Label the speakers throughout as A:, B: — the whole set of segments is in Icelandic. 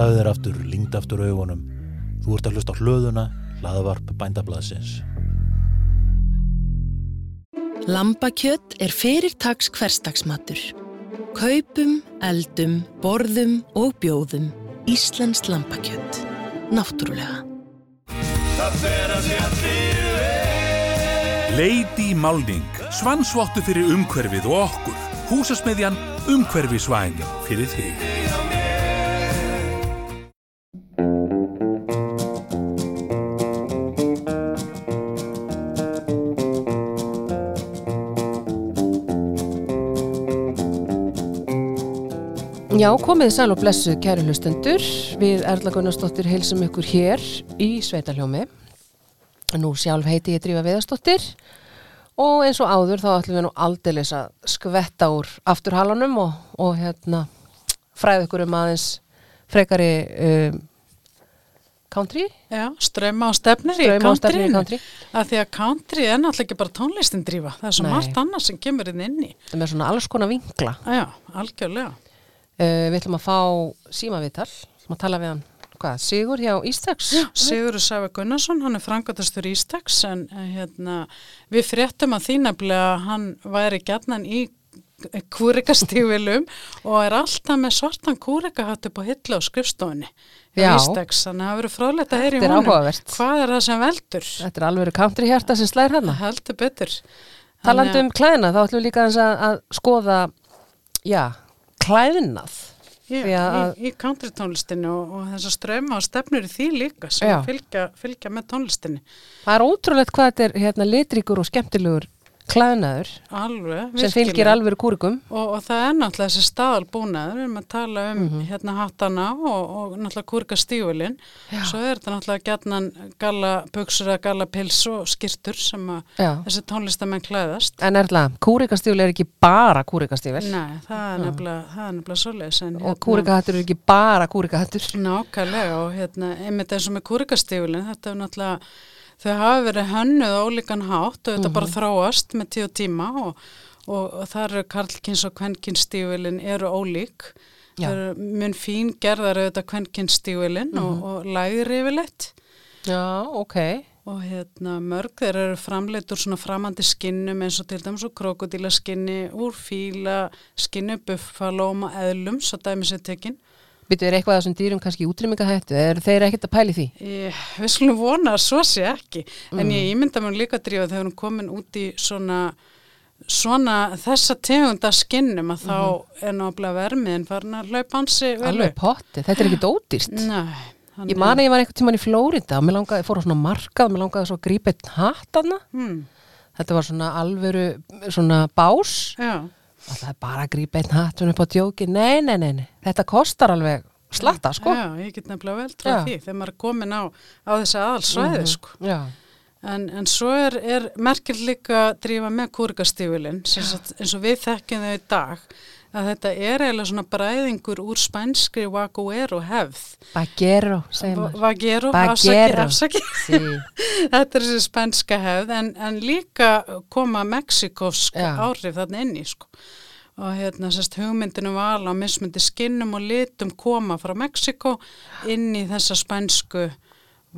A: Slaðu þér aftur, lingd aftur augunum. Þú ert að hlusta á hlöðuna, hlaðvarp bændablaðsins.
B: Lambakjött er fyrirtags hverstagsmatur. Kaupum, eldum, borðum og bjóðum Íslensk lambakjött. Náttúrulega.
C: Lady Málning, svansvottu fyrir umhverfið og okkur. Húsasmiðjan, umhverfisvæn fyrir þig.
D: Já, komið sæl og blessuð kæri hlustendur. Við Erla Gunnarsdóttir heilsum ykkur hér í Sveitaljómi. Nú sjálf heiti ég Drífa Viðarsdóttir og eins og áður þá ætlum við nú aldeilis að skvetta úr afturhalanum og, og hérna fræða ykkur um aðeins frekari um, country.
E: Já, ströma á stefnir í countryinu.
D: country.
E: Af því að country er náttúrulega ekki bara tónlistin drífa. Það er svo
D: Nei.
E: margt annað sem kemur inn inn í.
D: Það er svona alls konar vinkla.
E: Já, algjörlega.
D: Uh, við ætlum að fá símavital, að tala við hann, hvað, Sigur hjá Ístax?
E: Sigurður Sæfa Gunnarsson, hann er frangatastur Ístaks en eh, hérna, við fréttum að því nefnilega að hann væri gætnan í kúrikastífilum og er alltaf með svartan kúrikahatt upp á hillu á skrifstofunni hjá
D: Já.
E: Ístaks, þannig að það verður fráleitt að honum.
D: áhugavert.
E: Hvað er það sem veldur?
D: Þetta er alveg country hjarta sem slæðir hérna.
E: Heldur betur.
D: Talandi um klæðina, þá ætlum við líka að, að skoða, já, klæðinað.
E: Já,
D: Því að-
E: í, í countrytónlistinu og, og þess að ströma og stefnur í því líka sem fylgja, fylgja með tónlistinni.
D: Það er ótrúlegt hvað þetta er hérna litríkur og skemmtilegur klæðinaður
E: Alveg,
D: sem fylgir alveg kúrikum.
E: Og, og það er náttúrulega þessi staðalbúnaður, við erum að tala um
D: Mhm.
E: hérna hattana og, og náttúrulega kúrika stífulinn. Svo er þetta náttúrulega gætnan galla buksur að galla pils og skirtur sem að þessi tónlistamenn klæðast.
D: En erla, kúrikastífil er ekki bara kúrikastífil
E: Nei, það er nefnilega, nefnilega en
D: og kúrikahattur er ekki bara kúrikahattur.
E: Nákvæmlega og hérna, einmitt eins og með kúrikastífulinn, þetta er náttúrulega, þau hafa verið hönnuð á ólíkan hátt og þetta bara þróast með tíu tíma og, og, og þar eru karlkins og kvenkinstífulinn eru ólík.
D: Já.
E: Það eru mun fín gerðar auðvitað kvenkinstífulinn og, og lægri yfirleitt
D: Já, ok.
E: og hérna mörg þeir eru framleitt úr svona framandi skinnum eins og til dæmis úr krokodíla skinni, úr fíla, skinnu, buffalóm og eðlum, svo dæmis er tekinn.
D: Býtu, er eitthvað af þessum dýrum kannski útrýmingahættu? Er þeir ekkert að pæli því?
E: Ég, við skulum vona að svo sé ekki en
D: Mm.
E: ég ímynda mér líka að drífa þegar hún komin út í svona svona þessa tegunda skinnum að þá er náttúrulega vermiðin farin að hlaupa hansi.
D: Alveg potti, þetta er ekki dótist.
E: Nei,
D: Ég man að ég var einhvern tíman í Flórida og mér langaði, fór á svona markað mér langaði að grípa einn hatt aðna.
E: hmm,
D: Þetta var svona alvöru, svona bás.
E: Já,
D: Það er bara að grípa einn hatt og upp á djóki. Nei, nei, nei, nei. Þetta kostar alveg slatta, sko.
E: já, ég get nefnilega vel trá
D: Já.
E: því þegar maður er komin á, á þessi aðalsvæði sko.
D: Já.
E: En, en svo er, er merkir líka að drífa með kúrikastífulinn eins og við þekkjum þau í dag að þetta er eiginlega svona bræðingur úr spænskri vaguero hefð.
D: Bagero, maður.
E: Vagero,
D: Bagero.
E: afsaki, afsaki.
D: Sí.
E: Þetta er þessi spænska hefð en, en líka koma mexikosk
D: Já.
E: áhrif þarna inn í sko. Og hérna sérst hugmyndinu val á mismundi skinnum og litum koma frá Mexiko inn í þessa spænsku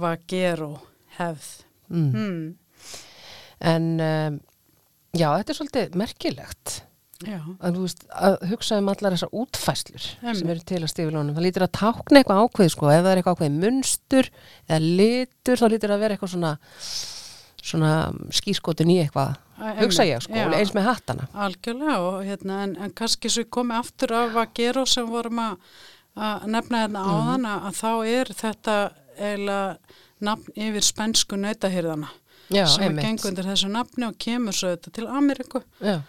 E: vagero hefð.
D: Mm.
E: Hmm.
D: En um, já, þetta er svolítið merkilegt.
E: Já,
D: að, veist, að hugsa um allar þessar útfæslur
E: Einmitt.
D: sem eru til að stífilónum það lítur að tákna eitthvað ákveð sko, ef það er eitthvað ákveð munstur eða litur þá lítur að vera eitthvað svona svona skýrskotin í eitthvað
E: Æ,
D: hugsa ég sko,
E: já.
D: eins með hattana
E: algjörlega og hérna en, en kannski svo komi aftur af vagero sem vorum að, að nefna hérna
D: Mhm.
E: áðan að, að þá er þetta eiginlega nafn yfir spænsku nautahyrðana.
D: já,
E: sem að
D: einmitt
E: gengur undir þessu nafni og kemur svo þetta til Ameríku
D: já,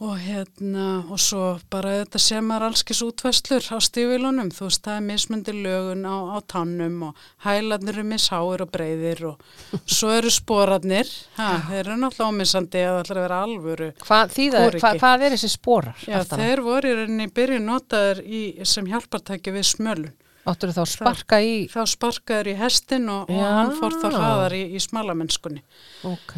E: og hérna og svo bara þetta sem er allskis útvæslur á stífilunum, þú veist það er mismundi lögun á, á tannum og hælarnir eru misháir og breyðir og svo eru sporarnir. Ha, þeir eru náttúrulega ómissandi að það ætlar að vera alvöru
D: hvað, þýða, hva, hvað er þessi sporar
E: Já, þeir voru í byrju notaður í, sem hjálpartæki við smölun
D: áttur þá sparka í
E: þá sparkaður í hestin og, og hann fór þá hraðar í, í smalamennskunni
D: ok,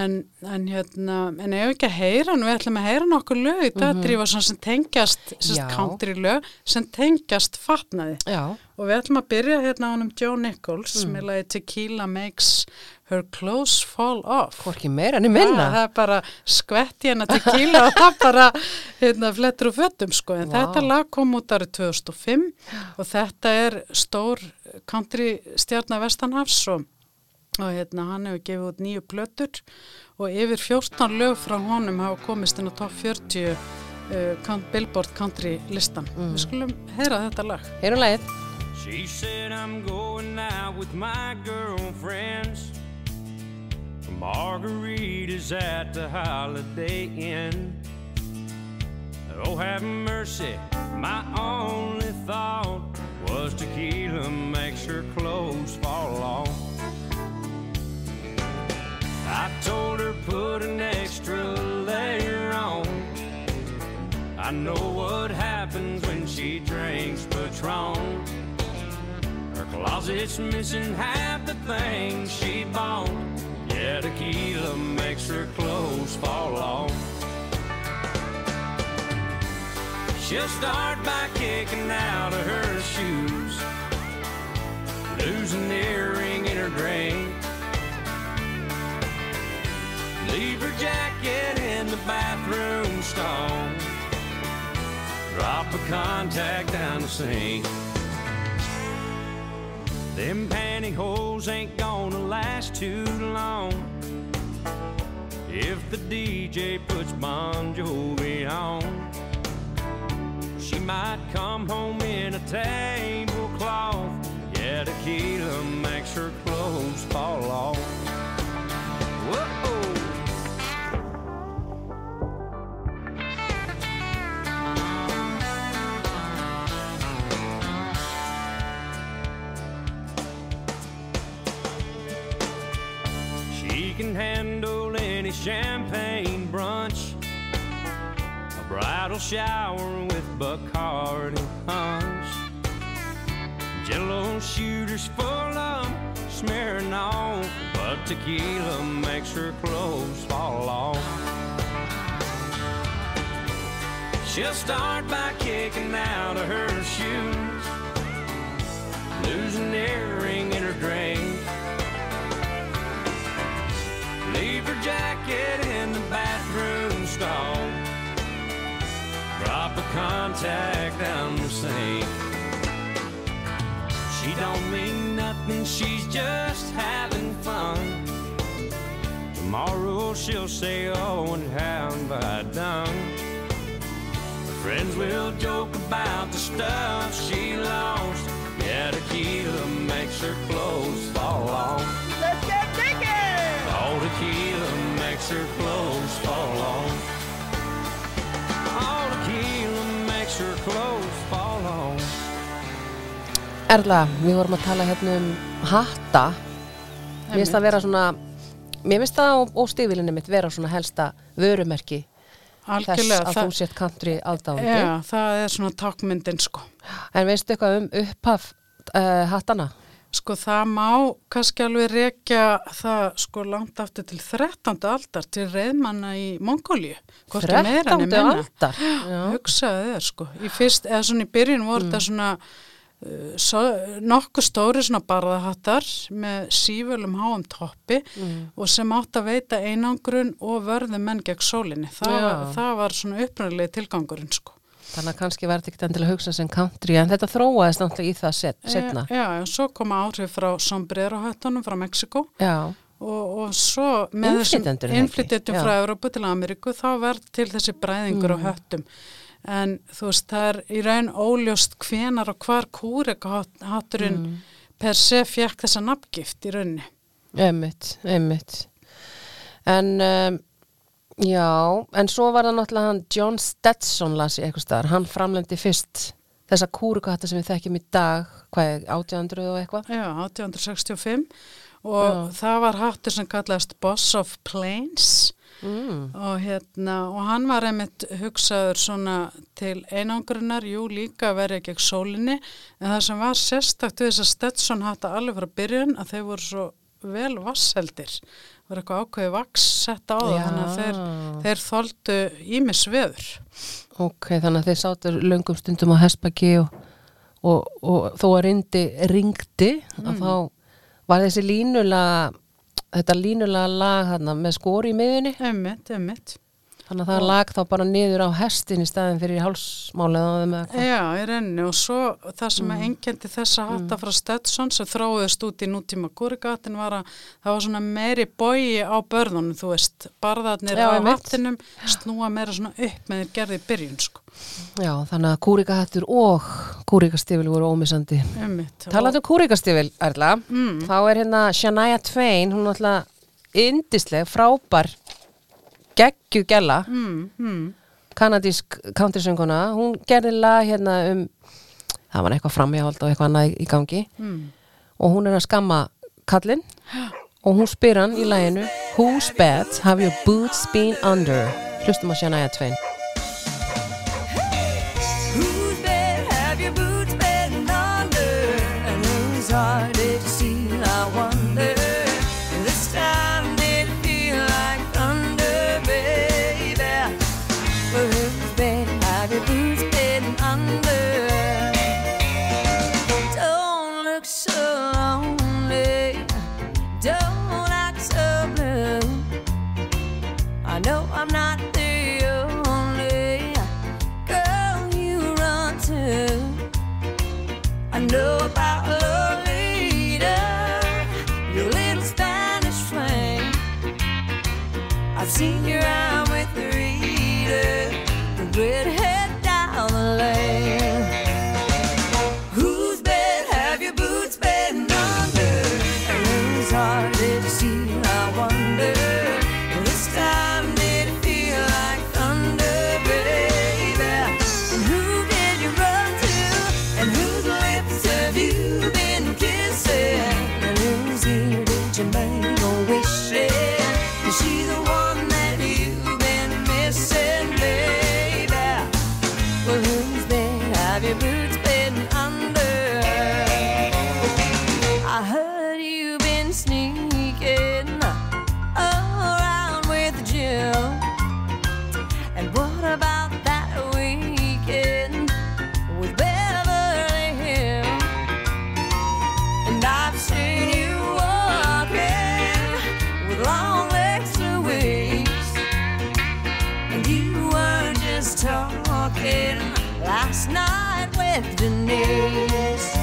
E: En, en hérna, en ef ekki að heyra hann, við ætlum að heyra nokkuð lög í dag drífa svona sem tengjast,
D: Mhm.
E: Sem country lög, sem tengjast fatnaði.
D: já,
E: og við ætlum að byrja hérna á honum Joe Nichols
D: Mm.
E: með lagi Tequila Makes Her Clothes Fall Off.
D: Hvorki meira í minna.
E: Ja, það er bara skvett í hennar tequila og það bara hérna, flettur úr föttum sko. En
D: Vá.
E: þetta lag kom út árið 2005 og þetta er stór country stjarnar Vestanhafs og, og hérna, hann hefur gefið út nýju plötur og yfir 14 lög frá honum hafa komist inn á top 40 uh, Billboard country listan. Við skulum heyra þetta lag.
D: Heyrum lagið.
F: She said I'm going out with my girlfriends. Margaritas at the Holiday Inn. Oh, have mercy, my only thought was tequila makes her clothes fall off. I told her put an extra layer on. I know what happens when she drinks Patron. Closet's missing half the things she bought. Yeah, tequila makes her clothes fall off. She'll start by kicking out of her shoes, lose an earring in her drink, leave her jacket in the bathroom stall, drop a contact down the sink. Them pantyhose ain't gonna last too long. If the DJ puts Bon Jovi on, she might come home in a tablecloth. Yeah, tequila makes her clothes fall off. Champagne brunch, a bridal shower with Bacardi punch, Jello shooters full of smearing off, but tequila makes her clothes fall off. She'll start by kicking out of her shoes, losing earring in her drink. Leave her jacket contact the sink. She don't mean nothing, she's just having fun. Tomorrow she'll say, Oh, and how have I done? Friends will joke about the stuff she lost. Yeah, tequila makes her clothes fall off. Let's get bigger. All tequila makes her clothes
D: Erla, við vorum að tala hérna um hatta. Mér finnst það vera svona, mér finnst það og, og stífilinni mitt vera svona helsta vörumerki þess
E: Algjörlega.
D: að þú sért country aðdáðandi.
E: Já, það er svona takmyndin sko.
D: En veistu eitthvað um upphaf uh, hattana?
E: Sko það má kannski alveg rekja það sko langt aftur til 13. aldar til reyðmanna í Mongóliu. Hvort er meira en
D: 13.
E: ég menna.
D: aldar. Já.
E: Hugsaðu þér sko. Í fyrst, eða svona í byrjun voru þetta svona so, nokkuð stóri svona barðahattar með sífölum háum toppi og sem átt að veita einangrun og vörðu menn gegn sólinni. Var, það var svona upprænlega tilgangurinn sko.
D: Þannig að kannski verði ekki endilega að hugsa sem country en þetta þróaðist náttúrulega í það set, setna.
E: E, já, en svo koma áhrif frá sombrero-höttunum frá Mexiko og, og svo með
D: innflytjendur Já.
E: frá Európu til Ameríku þá verð til þessi bræðingur
D: Mm.
E: á höttum en þú veist það er í raun óljóst hvenar og hvar kúrekahatturinn
D: Mm.
E: per se fjekk þessa nafngift í rauninni
D: einmitt, einmitt. En um, já, en svo var það náttúrulega hann John Stetson las í eitthvað staðar, hann framlendi fyrst þessa kúrukatta sem við þekkjum í dag, hvað er 1800 og eitthvað?
E: Já, 1865 og
D: Já.
E: það var hattur sem kallaðist Boss of Plains
D: mm.
E: og hérna og hann var einmitt hugsaður svona til einangrunar, jú líka verið gegn sólinni en það sem var sérstakt við þess að Stetson hatta alveg frá byrjun að þeir voru svo vel vasseldir það var eitthvað ákveði vaks sett á það
D: Já.
E: þannig að þeir, þeir þóldu ímis viður
D: Ok, þannig að þeir sátur löngum stundum á Hespaki og, og, og þó að rindi ringdi mm. að þá var þessi línulega þetta línulega lag hana, með skóri í miðunni.
E: Ömmit, ömmit
D: þannig að það lag þá bara niður á hestin í staðin fyrir hálsmálega
E: Já, í renni og svo það sem mm. engendi þessa mm. hatta mm. frá Stetson sem þróðist út í nútíma gúrigatin var að það var svona meiri bói á börðunum, þú veist, barðarnir
D: Já,
E: á hattinum snúa meira svona upp með þeir gerði í byrjun sko.
D: Já, þannig að gúrigahattur og gúrigastifil voru
E: ómisandi
D: Talandu um gúrigastifil, Erla
E: mm.
D: þá er hérna Shania Twain, hún er alltaf indisleg, frábær geggju gella
E: mm, mm.
D: kanadísk countrysönguna hún gerði lag hérna um það var eitthvað framhjáld og eitthvað annað í gangi
E: mm.
D: og hún er að skamma kallin og hún spyr hann í læginu Whose bed have your boots been under? Hlustum að sjana ég að tvein
G: Whose bed have your boots been under? And whose heart senior, I'm with the reader. The red talking last night with Denise.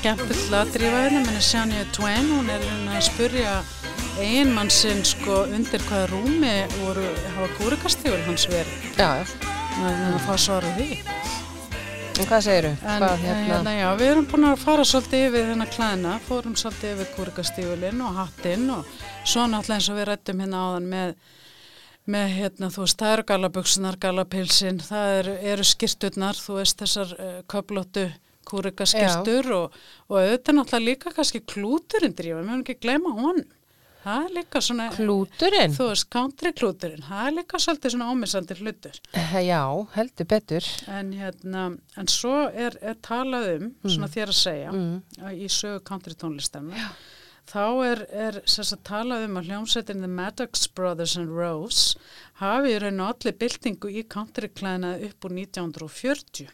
E: skemmtilega að drífa henni, menn er Sjánja Twain, hún er hérna að spurja einmann sinn sko undir hvaða rúmi voru, hafa gúrikastífur hans verið.
D: Já, já.
E: Þannig að það svara því.
D: En hvað segiru?
E: En,
D: hvað,
E: eh,
D: hérna?
E: Já, við erum búin að fara svolítið yfir þennan klæna, fórum svolítið yfir gúrikastífulinn og hattinn og svo náttúrulega eins og við rættum hérna áðan með með hérna þú veist það eru galaböksunar, galapilsin það eru, eru skirturnar þú veist þessar eh, uh, köplóttu kúrikaskirtur og, og auðvitað náttúrulega líka kannski klúturinn drífa, við mögum ekki gleyma honum. Það er líka svona,
D: Klúturinn?
E: þú veist, country klúturinn, það er líka svolítið svona ómissandi hlutur.
D: Eh, Já, heldur betur.
E: En, hérna, en svo er, er talað um, svona þér að segja, að í sögu country tónlistarna, þá er, er sem sagt, talað um að hljómsveitin The Maddox Brothers and Rose hafi raun og allir byltingu í countryklæðina upp úr 1940.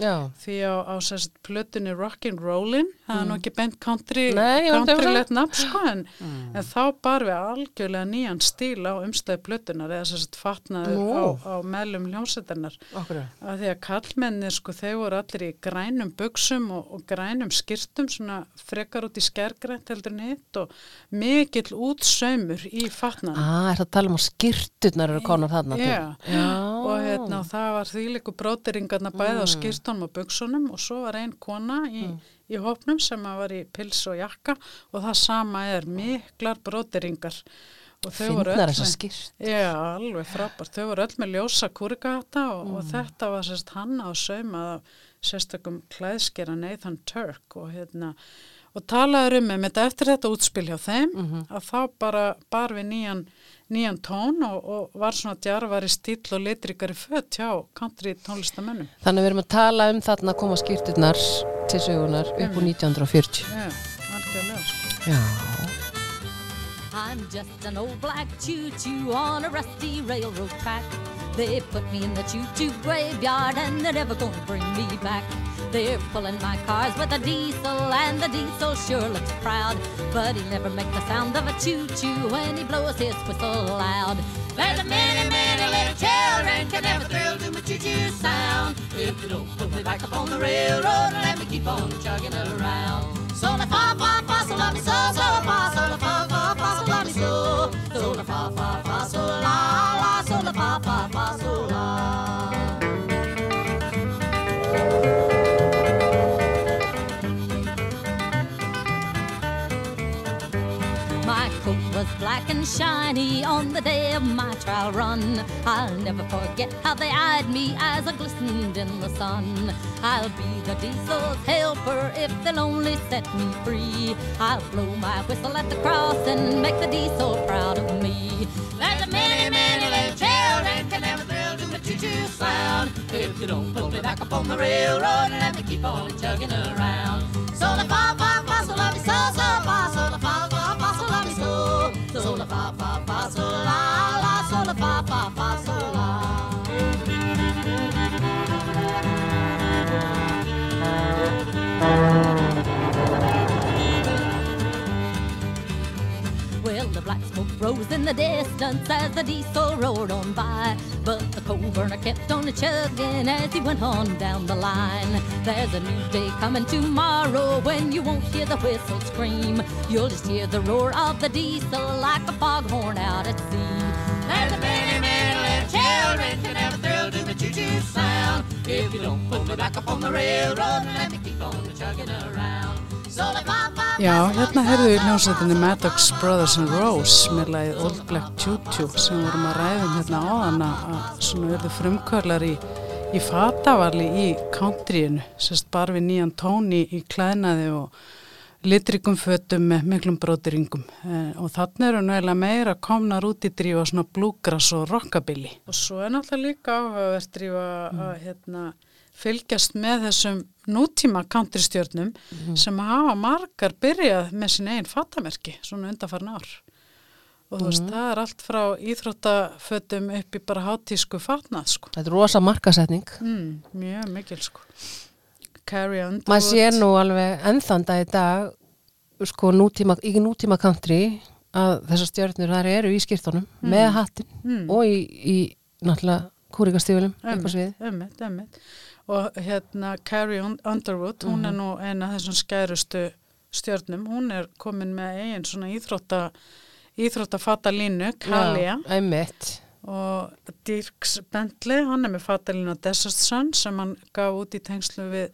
D: Já.
E: Því á, á sérst plötunni Rockin' Rollin, það er nú ekki bent country,
D: að
E: countrylegt nafn sko, en, en þá bar við algjörlega nýjan stíl á umstæði plötunar eða sérst fatnaður
D: Nú.
E: á, á meðlum hljómsveitarnar.
D: Okkur.
E: Að því að kallmenni sko þeir voru allir í grænum buksum og, og grænum skirtum svona frekar út í skergrænt heldur en hitt og mikill útsaumur í fatnan.
D: Ah, er það að tala um að skirturnar eru konar þarna?
E: Já.
D: Já.
E: Og hérna það var þvíleiku bróteringarna bæði á skirtunum og buksunum og svo var ein kona í, í hópnum sem var í pils og jakka og það sama er miklar bróteringar. Og þau voru
D: Finnar
E: öll
D: þessa
E: með-. Já, alveg frábært. Þau voru öll með ljósa kúrikata og, og þetta var sérst hanna og saumað af sérstökum klæðskera Nathan Turk og hérna og talaður um með þetta eftir þetta útspil hjá þeim að þá bara bar við nýjan, nýjan tón og, og var svona djarfari stíl og litrikari fött hjá country tónlistamönnum.
D: Þannig við erum að tala um þarna að koma skirturnar til sögunar upp úr 1940.
E: Já, algjörlega. Sko.
D: Já.
H: I'm just an old black choo-choo on a rusty railroad track. They put me in the choo-choo graveyard and they're never gonna bring me back. They're pulling my cars with a diesel and the diesel sure looks proud. But he'll never makes the sound of a choo-choo when he blows his whistle loud. There's a many, many little children can never thrill to my choo-choo sound. If you don't put me back up on the railroad and let me keep on chugging around. So la fa fa fa so la mi so so so la fa fa fa so la mi so so la fa fa fa so la la black and shiny on the day of my trial run. I'll never forget how they eyed me as I glistened in the sun. I'll be the diesel's helper if they'll only set me free. I'll blow my whistle at the cross and make the diesel proud of me. There's a many, many choo-choo sound. If you don't put me back up on the railroad let me keep on chugging around. So la fa fa fa so la so so fa so la fa fa fa so la so so la fa fa fa so la la so la fa fa fa so la. Well, the black smoke rose in the distance as the diesel roared on by. But the coal kept on chugging as he went on down the line. There's a new day coming tomorrow when you won't hear the whistle scream. You'll just hear the roar of the diesel like a foghorn out at sea. There's a many, many little children can never thrill to the choo-choo sound. If you don't put me back up on the railroad let me keep on chugging around. So fa fa
E: Já, hérna heyrðu við hljómsveitinni Maddox Brothers and Rose með lagið Old Black Choo-Choo sem vorum að ræðum hérna áðan að svona verðu frumkvörlar í, í fatavarli í countryinu, sérst bara við nýjan tóni í klæðnaði og litrikum fötum með miklum brótiringum eh, og þannig eru nægilega meira komnar út í drífa svona bluegrass og rockabilly. Og svo er náttúrulega líka áhugavert drífa að hérna fylgjast með þessum nútíma countrystjörnum sem hafa margar byrjað með sín einn fattamerki svona undanfarn ár og þú veist, það er allt frá íþróttafötum upp í bara hátísku fatnað sko.
D: Þetta er rosa markasetning.
E: mm, mjög mikil sko Carrie Underwood
D: Maður sé nú alveg ennþanda í dag, sko, nútíma, í nútíma country, að þessar stjörnur þar eru í skýrtunum með hattin
E: Mm.
D: og í, í náttúrulega svið.
E: Ömmit, ömmit. Og hérna Carrie Un- Underwood, hún
D: Mhm.
E: er nú eina af þessum skærustu stjörnum, hún er komin með eigin svona íþrótta, íþróttafata línu, Kalia,
D: Einmitt.
E: og Dirks Bentley, hann er með fatalina Desert Sun sem hann gaf út í tengslu við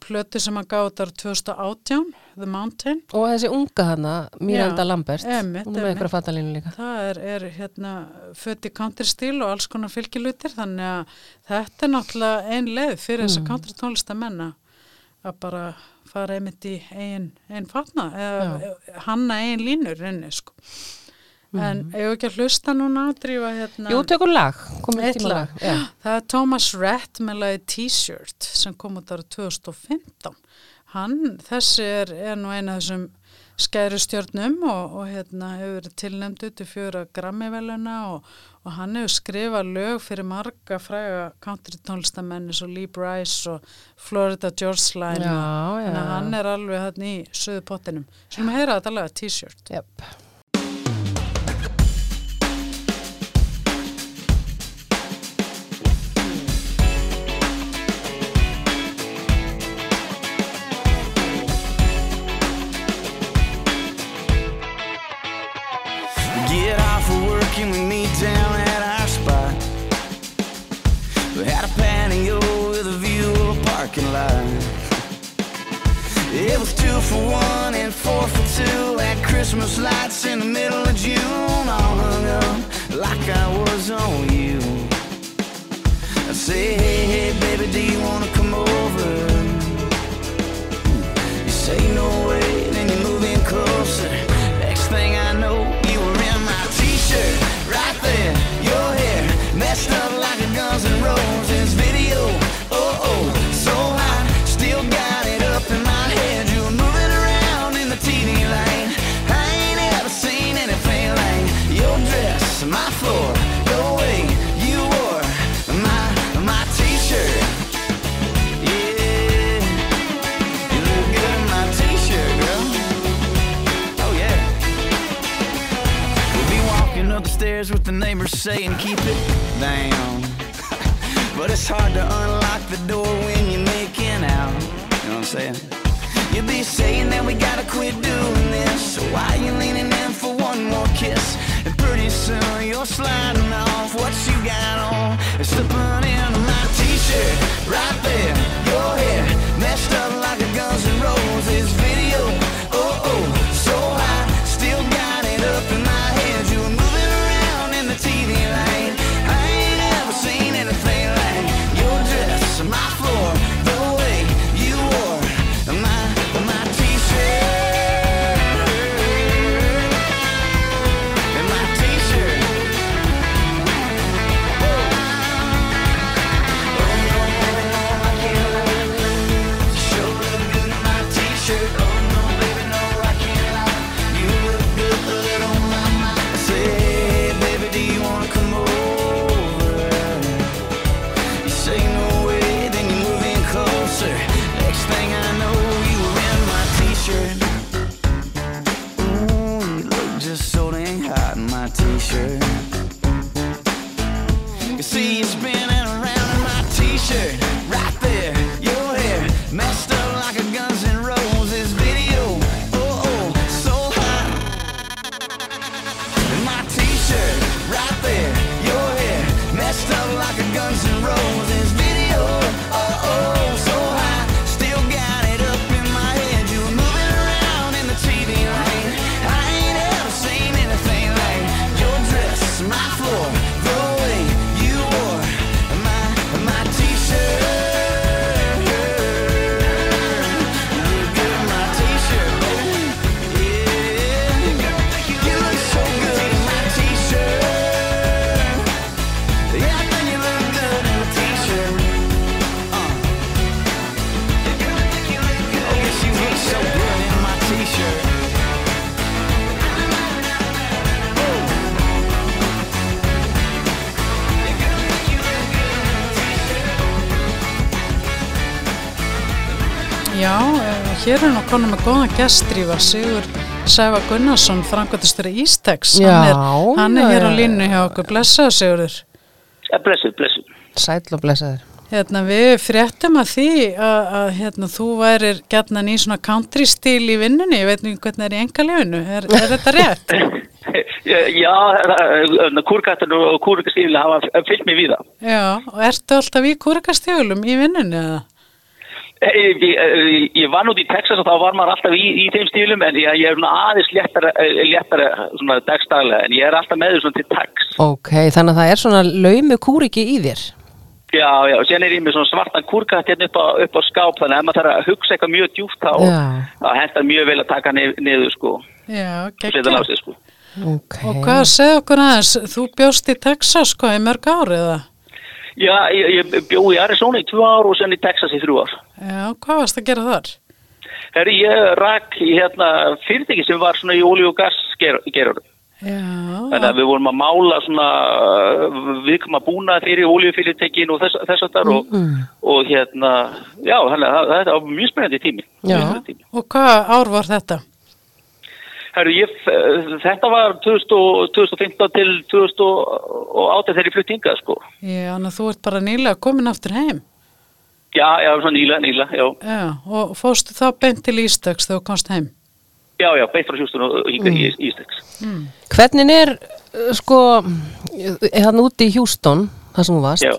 E: plötu sem hann út ára 2018, The Mountain.
D: Og þessi unga hana, Miranda
E: Já,
D: Lambert,
E: einmitt,
D: hún er með
E: einmitt.
D: eitthvað fattalínu líka.
E: Það er, er hérna född í country stíl og alls konar fylgilutir þannig að þetta er náttúrulega ein leið fyrir
D: Mm.
E: þess að country tónlistamenn að að bara fara einmitt í ein, ein fatna eða hanna ein línur inni sko. En ef ekki að hlusta núna að drífa hérna
D: Mm. Jú, tökum lag, lag.
E: Það er Thomas Rhett með lagi T-shirt sem kom út ára 2015. Hann, þessi er, er nú eina af þessum skæru stjörnum og, og hérna hefur verið tilnæmdu til fjóra grammiveluna og, og hann hefur skrifað lög fyrir marga fræga country tónlistamenni svo Lee Bryce og Florida George Line
D: Já, já.
E: að hann er alveg hann í söðu pottinum. Skulum heyra þetta laga T-shirt.
D: Jöp.
I: Two for one and four for two at Christmas lights in the middle of June. All hung up like I was on you. I say, hey, hey, baby, do you wanna come over? Neighbors saying keep it down. but it's hard to unlock the door when you're making out. You know what I'm saying? You'll be saying that we gotta quit doing this. So why you leaning in for one more kiss? And pretty soon you're sliding You see you spinning around in my t-shirt
E: Já, eh, hér er nú konum með góðan gestrífa Sigur Sæfa Gunnarsson, frangvættistur í Ístex hann er, hann er hér á línu hjá okkur, blessaðu Sigurður
J: Ja, blessuð, blessuð.
D: Sæll og blessaður.
E: Hérna, við fréttum að því að, að hérna, þú værir gætnan í svona country stíl í vinnunni, ég veit ekki hvernig það er í engalífinu, er, er þetta rétt?
J: Já, kúrkattin og kúrkastífli hafa fyllt mig við það.
E: Já, og ertu alltaf í kúrikastjölum í vinnunni eða?
J: Ég, ég, ég var nút í Texas og þá var maður alltaf í, í þeim stílum en ég, ég er svona aðeins léttara, léttara svona dagstaglega en ég er alltaf með þau svona til tax.
D: Ok, þannig að það er svona laumu kúriki í þér.
J: Já, já, og sen er ég með svona svartan kúrkatt hérna upp á, upp á skáp þannig að ef maður þarf að hugsa eitthvað mjög djúpt þá, hentar mjög vel að taka niður, niður sko,
E: Já,
J: sig sko.
D: Ok.
E: Og hvað segja okkur aðeins, þú bjóst í Texas hvað í mörg árið eða?
J: Já, ég, ég bjó í Arizona í tvö ár og sen í Texas í þrjú ár.
E: Já, hvað varst að gera þar?
J: Herri, ég rak í hérna fyrirtæki sem var svona í olíu og gas gerur.
E: Já,
J: Þannig að við vorum að mála svona viðkoma búna fyrir olíufyrirtækin og þess, þess að þar og, og hérna, já, þannig að þetta var mjög spennandi tími.
D: Já.
J: Tími.
E: og hvað ár var þetta?
J: Herru, ég, eh, þetta var 2000, og- 2015 til 2008 þegar ég flutti hingað, sko.
E: Já, þannig að þú ert bara nýlega komin aftur heim.
J: Já, já, svona nýla, nýla, já.
E: Já, og fórstu þá beint til Ístöks þegar þú komst heim?
J: Já, já, beitt frá sjústun og hingað í Ístex.
D: Hvernig er, uh, sko, hann úti í Hjústón, það sem þú varst,
J: Já.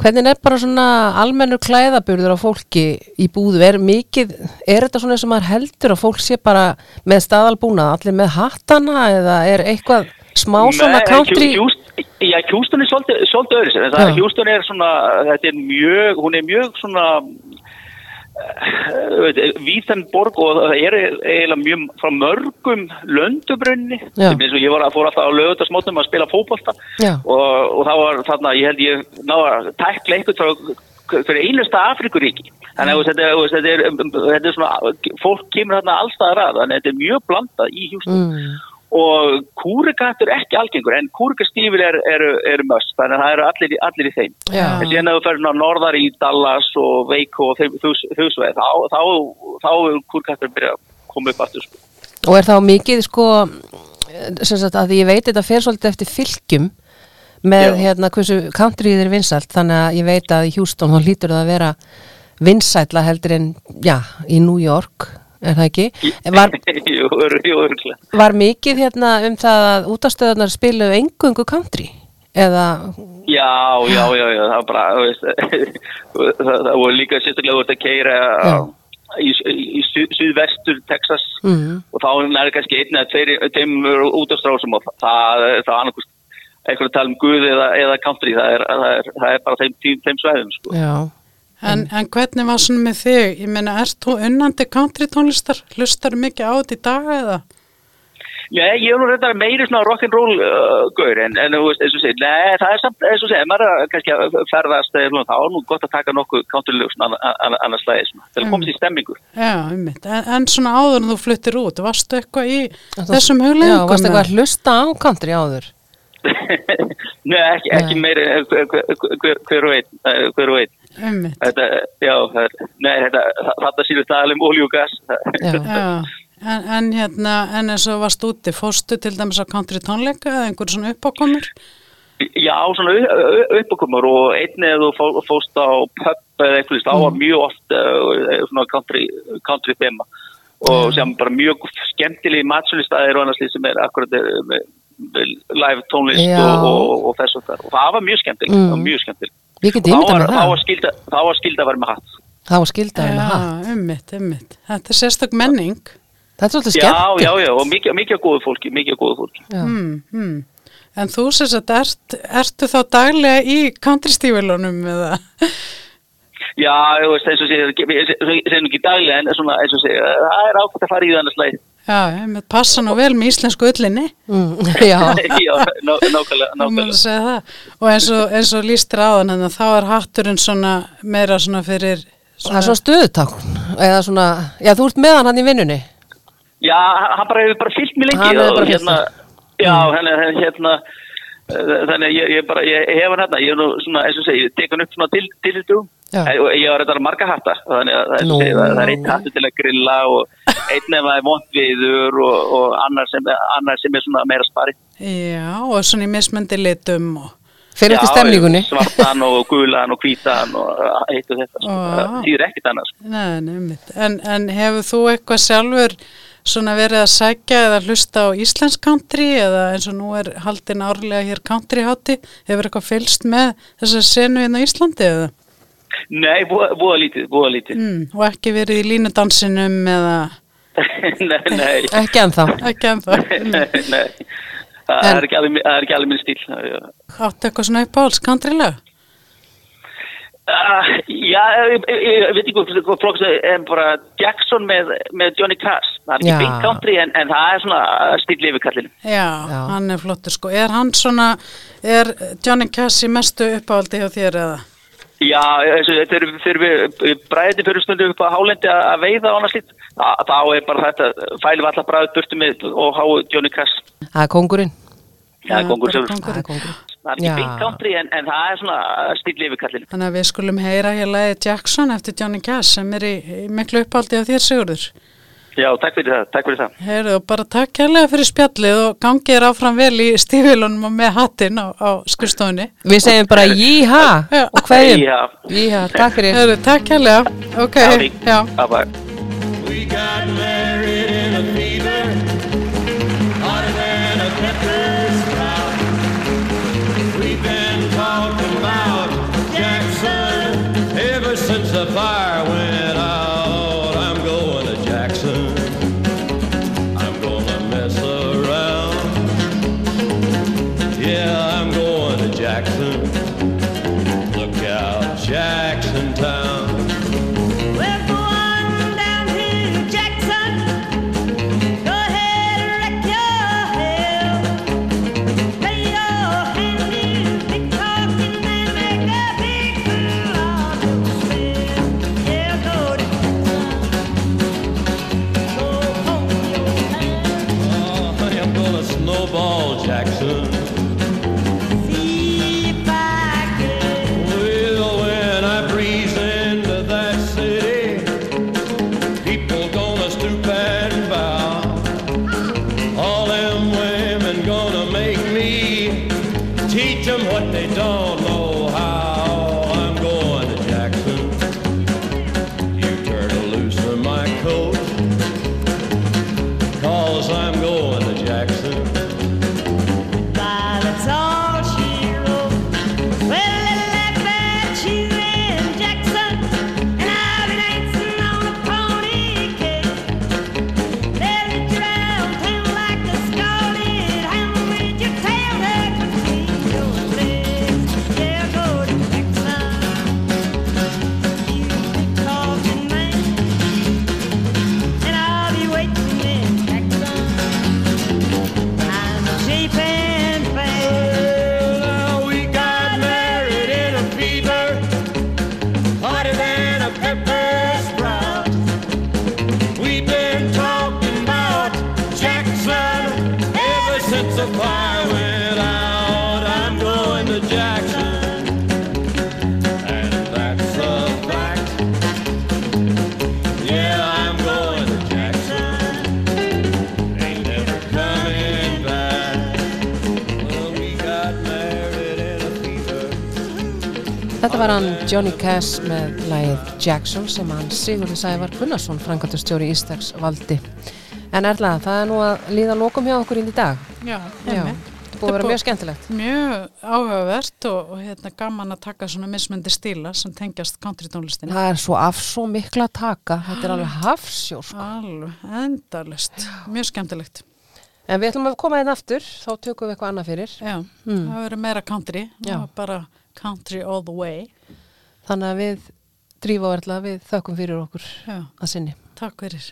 D: hvernig er bara svona almennur klæðaburður á fólki í búðu? Er mikið, er þetta svona sem maður heldur að fólk sé bara með staðalbúnað, allir með hattana eða er eitthvað smá svona country?
J: Já, Hjústun er svolítið, öðru en það. Hjústun er svona, þetta er mjög, hún er mjög svona, víðan borg og það er eiginlega mjög frá mörgum löndubrunni, sem ég var að fór alltaf á lögutasmótum að spila fótbolta
D: Já.
J: og, og það var þarna, ég held ég náða að tækla eitthvað fyrir einasta Afrikuríki þannig að þetta, er- þetta, er, þetta er svona fólk kemur þarna allstaðar að þannig að þetta er mjög blandað í Hjústun
D: Mm.
J: Og kúrikattur er ekki algengur en kúrikastífil eru er, er möst þannig að það eru allir, allir í þeim
D: Já.
J: en síðan ef þú svona norðar í Dallas og Veiko og þau sveið þá, þá, þá er kúrikattur byrja að koma upp aftur sko.
D: Og er þá mikið, sko, sagt að ég veit þetta fer svolítið eftir fylgjum með
J: Já.
D: hérna hversu countryið er vinsælt, þannig að ég veit að í Hjústón þá hlýtur það að vera vinsætla heldur en, já, í New York, er það ekki? Var,
J: jú, jú, jú,
D: var mikið hérna um það að útastöðunar spiluðu engungu country? Eða,
J: já, já, já, já það var bara það, voru líka sérstaklega voru að keira í, í, í su- suðvestur Texas
D: mm,
J: og þá er kannski einn eða tveir þeim út á strásum og það, það er annarkust eitthvað að tala um guð eða, eða country, það er, það er, það er bara þeim, þeim, þeim svæðum sko.
D: já,
E: En, en hvernig var svona með þig? Ég meina, ert þú unnandi country tónlistar? Hlustar mikið á þetta í dag eða?
J: Já, ég er nú reyndar meiri svona rock'n'roll uh, gaur en, en þú veist, eins og segir, nei, það er samt, eins og segir, maður er kannski að ferðast eða svona, þá er nú gott að taka nokkuð country-lög svona anna- anna- annars slæði svona, til að komast í stemmingu.
E: Já, einmitt. En, en svona áður en þú fluttir út, varstu eitthvað í
D: Það-
E: þessum
D: já,
E: hugleggingum?
D: varst eitthvað að hlusta á country áður?
J: nei, ekki, ekki meiri, eh, hver, hver, hver, Þetta, já, það nei, þetta, þetta síður staðal um olíu og gas.
E: En, en hérna, en eins og varst úti, fórstu til dæmis á country tónleika eða einhver svona uppákomur?
J: Já, svona uppakomur og einni eða þú fó- fórst á pub eða eitthvað, þá var mjög oft uh, svona country, country thema og sem bara mjög skemmtilegi matsölistæðir og annars því sem er akkurat eh, live tónlist og, og, og þess og þar. Og það var mjög skemmtilegt,
D: Mm.
J: það var mjög skemmtilegt
D: Ég get
J: þá
D: ímyndað
J: var,
D: með
J: þá
D: það.
J: var skilda þá var skilda að vera með hatt
D: Það var skildaði með það.
E: Já, einmitt, einmitt. Þetta er sérstök menning.
D: Þetta er svolítið
J: Já,
D: skemmt.
J: já, já, og mikið, mikið góðu fólki mikið góðu fólki
D: Já.
E: Hmm, hmm. En þú sérst að ert, ertu þá daglega í country stífilunum eða?
J: Já, þú veist, eins og segir, segjum ekki daglega en svona, eins og segir, það er ákvæmt að fara í það annars leið
E: Já, einmitt, passa nú vel með íslensku öllinni.
D: Mm, já,
J: Já, ná- nákvæmlega, nákvæmlega.
E: Og eins og, eins og lístir áðan, en þá er hatturinn svona meira svona fyrir...
D: það er svona stöðutakn. Eða svona, já, þú ert með hann í vinnunni.
J: Já, hann bara hefur bara fyllt mér lengi
D: Hann hefur
J: og
D: bara fylgt
J: hérna, Já, hann er hérna eh, þannig að ég, ég bara, ég hef hann hérna ég er nú svona, eins og segi, ég tek hann upp svona til, til þetta
D: Já.
J: Ég var þetta marga hatta þannig að er, segi, það er einn hattu til að grilla og einn ef það er vont viður og, og annar, sem, annar sem er svona meira spari
E: Já, og svona í mismöndi litum og...
D: Fyrir eftir
J: Já,
D: stemningunni.
J: Svartan og gulan og hvítan og eitt og þetta sko. Það þýðir ekkert annars sko.
E: Nei, nei, mitt. En, en hefur þú eitthvað sjálfur svona verið að sækja eða hlusta á Íslensk country eða eins og nú er haldin árlega hér country hátti, hefur eitthvað fylst með þessar senu inn á Íslandi eða?
J: Nei, voða lítið, voða lítið.
E: Mm, og ekki verið í línudansinum eða
J: nei, nei,
D: Ekki ennþá.
E: ekki ennþá.
J: nei, nei. Það
D: En-
J: er ekki alveg, það er ekki alveg minn stíl. Já.
E: Áttu eitthvað svona uppáhalds countrylega?
J: Uh, já, ég, ég, ég veit ekki hvað flokks en bara Jackson með, með Johnny Cash. Það er ekki beint country en, en það er svona stíl yfir kallinu.
E: Já,
D: Já.
E: hann er flottur sko. Er hann svona, er Johnny Cash í mestu uppáhaldi hjá þér eða?
J: Já, þessu, þegar við- bræðið fyrir stundu upp á hálendi að veiða og annars lít, þá er bara þetta, fælum allar bræðið burtu með og háu Johnny Cash.
D: Það er kongurinn.
J: Það er kongur
E: bara
J: sjálfur.
D: Það er kongurinn.
J: Það er ekki beint country en, en það er svona stíl yfir kallinu.
E: Þannig að við skulum heyra hér lagi Jackson eftir Johnny Cash sem er í, í miklu uppáldi af þér Sigurður.
J: Já, takk fyrir það, takk fyrir það.
E: Heyrðu bara takk kærlega fyrir spjallið og gangið er áfram vel í stífilunum og með hattinn á, á skurstofunni.
D: Við segjum bara jíha og hverjum.
J: Já.
D: Jíha, takk fyrir.
E: Heyrðu, takk kærlega. Ok,
J: Já.
E: Já,
J: bara.
F: We got married in a fever, hotter than a pepper sprout. We've been talking about Jackson ever since the fire went
D: var hann Johnny Cash með lagið Jackson sem hann Sigurði Sævar Gunnarsson, frangatustjóri Ístags valdi. En Erla, það er nú að líða lokum hjá okkur inn í dag.
E: Já,
D: Já, það búið að vera mjög skemmtilegt.
E: Mjög áhugavert og, og hérna gaman að taka svona mismöndi stíla sem tengjast country tónlistinni.
D: Það er svo af svo mikla að taka, þetta er alveg hafsjó sko.
E: Alveg, endalust. Mjög skemmtilegt.
D: En við ætlum að koma einn aftur, þá tökum við eitthvað annað fyrir.
E: Já,
D: Mm.
E: það verður meira country. Já. Bara country all the way.
D: Þannig að við drífa og erla, við þökkum fyrir okkur
E: Já,
D: að sinni.
E: takk fyrir.